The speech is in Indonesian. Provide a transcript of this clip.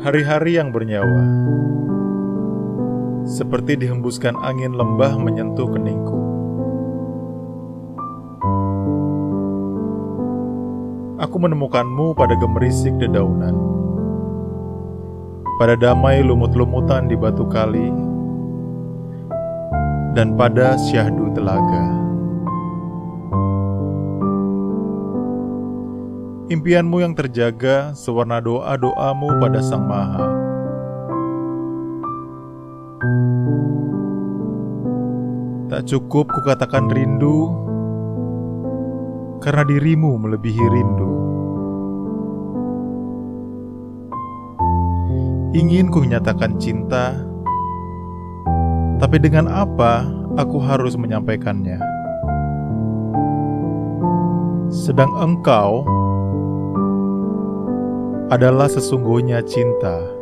Hari-hari yang bernyawa. Seperti dihembuskan angin lembah menyentuh keningku. Aku menemukanmu pada gemerisik dedaunan. Pada damai lumut-lumutan di batu kali. Dan pada syahdu telaga Impianmu yang terjaga sewarna doa-doamu pada Sang Maha. Tak cukup kukatakan rindu, karena dirimu melebihi rindu. Ingin ku menyatakan cinta, tapi dengan apa aku harus menyampaikannya? Sedang engkau adalah sesungguhnya cinta.